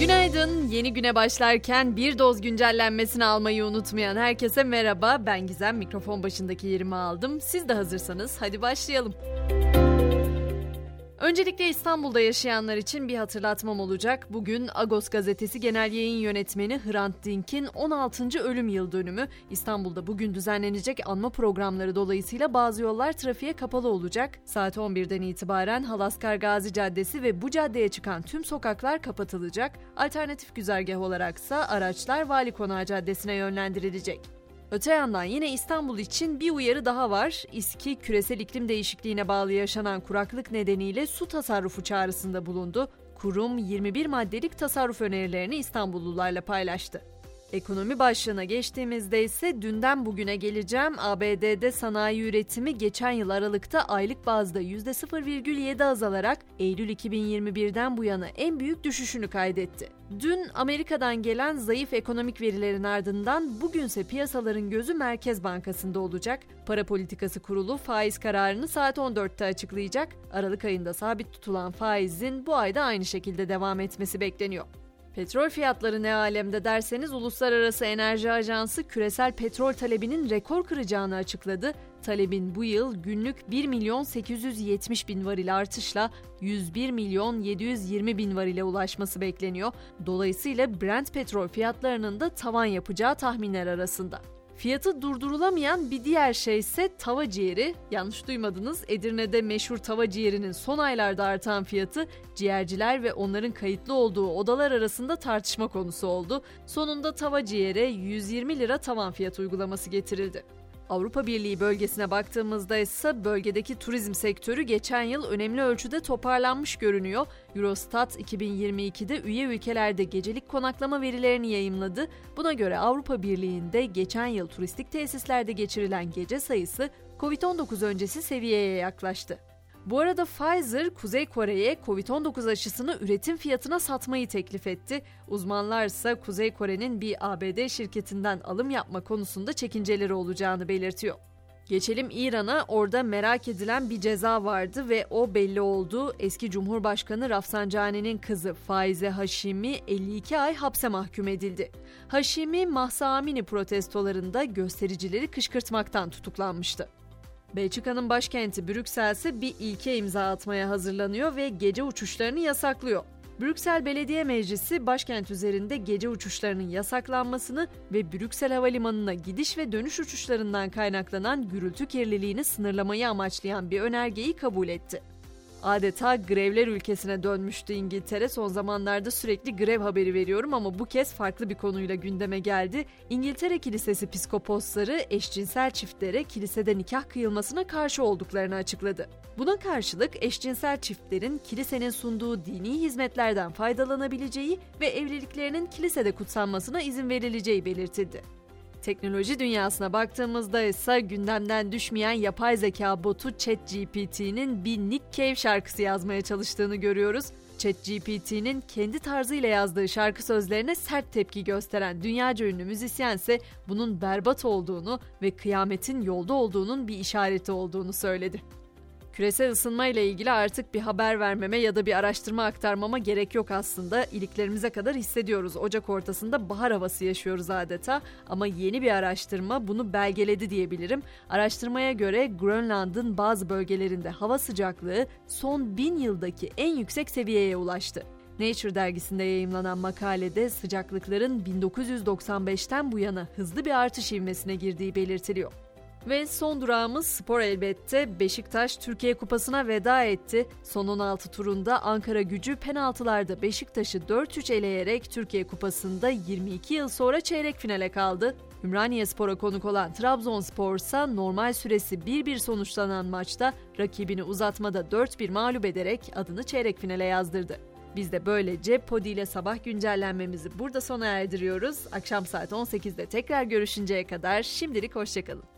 Günaydın. Yeni güne başlarken bir doz güncellenmesini almayı unutmayan herkese merhaba. Ben Gizem. Mikrofon başındaki yerimi aldım. Siz de hazırsanız hadi başlayalım. Öncelikle İstanbul'da yaşayanlar için bir hatırlatmam olacak. Bugün Agos gazetesi genel yayın yönetmeni Hrant Dink'in 16. ölüm yıl dönümü. İstanbul'da bugün düzenlenecek anma programları dolayısıyla bazı yollar trafiğe kapalı olacak. Saat 11'den itibaren Halaskar Gazi Caddesi ve bu caddeye çıkan tüm sokaklar kapatılacak. Alternatif güzergah olaraksa araçlar Vali Konağı Caddesi'ne yönlendirilecek. Öte yandan yine İstanbul için bir uyarı daha var. İSKİ küresel iklim değişikliğine bağlı yaşanan kuraklık nedeniyle su tasarrufu çağrısında bulundu. Kurum 21 maddelik tasarruf önerilerini İstanbullularla paylaştı. Ekonomi başlığına geçtiğimizde ise dünden bugüne geleceğim. ABD'de sanayi üretimi geçen yıl Aralık'ta aylık bazda %0,7 azalarak Eylül 2021'den bu yana en büyük düşüşünü kaydetti. Dün Amerika'dan gelen zayıf ekonomik verilerin ardından bugünse piyasaların gözü Merkez Bankası'nda olacak. Para Politikası Kurulu faiz kararını saat 14'te açıklayacak. Aralık ayında sabit tutulan faizin bu ayda aynı şekilde devam etmesi bekleniyor. Petrol fiyatları ne alemde derseniz Uluslararası Enerji Ajansı küresel petrol talebinin rekor kıracağını açıkladı. Talebin bu yıl günlük 1 milyon 870 bin varil artışla 101 milyon 720 bin varile ulaşması bekleniyor. Dolayısıyla Brent petrol fiyatlarının da tavan yapacağı tahminler arasında. Fiyatı durdurulamayan bir diğer şey ise tava ciğeri. Yanlış duymadınız. Edirne'de meşhur tava ciğerinin son aylarda artan fiyatı ciğerciler ve onların kayıtlı olduğu odalar arasında tartışma konusu oldu. Sonunda tava ciğere 120 lira tavan fiyat uygulaması getirildi. Avrupa Birliği bölgesine baktığımızda ise bölgedeki turizm sektörü geçen yıl önemli ölçüde toparlanmış görünüyor. Eurostat 2022'de üye ülkelerde gecelik konaklama verilerini yayımladı. Buna göre Avrupa Birliği'nde geçen yıl turistik tesislerde geçirilen gece sayısı Covid-19 öncesi seviyeye yaklaştı. Bu arada Pfizer, Kuzey Kore'ye Covid-19 aşısını üretim fiyatına satmayı teklif etti. Uzmanlar ise Kuzey Kore'nin bir ABD şirketinden alım yapma konusunda çekinceleri olacağını belirtiyor. Geçelim İran'a. Orada merak edilen bir ceza vardı ve o belli oldu. Eski Cumhurbaşkanı Rafsanjani'nin kızı Faize Haşimi 52 ay hapse mahkum edildi. Haşimi Mahsa Amini protestolarında göstericileri kışkırtmaktan tutuklanmıştı. Belçika'nın başkenti Brüksel ise bir ilke imza atmaya hazırlanıyor ve gece uçuşlarını yasaklıyor. Brüksel Belediye Meclisi başkent üzerinde gece uçuşlarının yasaklanmasını ve Brüksel Havalimanı'na gidiş ve dönüş uçuşlarından kaynaklanan gürültü kirliliğini sınırlamayı amaçlayan bir önergeyi kabul etti. Adeta grevler ülkesine dönmüştü İngiltere. Son zamanlarda sürekli grev haberi veriyorum ama bu kez farklı bir konuyla gündeme geldi. İngiltere Kilisesi psikoposları eşcinsel çiftlere kilisede nikah kıyılmasına karşı olduklarını açıkladı. Buna karşılık eşcinsel çiftlerin kilisenin sunduğu dini hizmetlerden faydalanabileceği ve evliliklerinin kilisede kutsanmasına izin verileceği belirtildi. Teknoloji dünyasına baktığımızda ise gündemden düşmeyen yapay zeka botu ChatGPT'nin bir Nick Cave şarkısı yazmaya çalıştığını görüyoruz. ChatGPT'nin kendi tarzıyla yazdığı şarkı sözlerine sert tepki gösteren dünyaca ünlü müzisyen ise bunun berbat olduğunu ve kıyametin yolda olduğunun bir işareti olduğunu söyledi. Küresel ısınma ile ilgili artık bir haber vermeme ya da bir araştırma aktarmama gerek yok aslında. İliklerimize kadar hissediyoruz. Ocak ortasında bahar havası yaşıyoruz adeta. Ama yeni bir araştırma bunu belgeledi diyebilirim. Araştırmaya göre Grönland'ın bazı bölgelerinde hava sıcaklığı son bin yıldaki en yüksek seviyeye ulaştı. Nature dergisinde yayımlanan makalede sıcaklıkların 1995'ten bu yana hızlı bir artış ivmesine girdiği belirtiliyor. Ve son durağımız spor elbette. Beşiktaş Türkiye Kupası'na veda etti. Son 16 turunda Ankara gücü penaltılarda Beşiktaş'ı 4-3 eleyerek Türkiye Kupası'nda 22 yıl sonra çeyrek finale kaldı. Ümraniye Spor'a konuk olan Trabzonspor ise normal süresi 1-1 sonuçlanan maçta rakibini uzatmada 4-1 mağlup ederek adını çeyrek finale yazdırdı. Biz de böylece Podi ile sabah güncellenmemizi burada sona erdiriyoruz. Akşam saat 18'de tekrar görüşünceye kadar şimdilik hoşçakalın.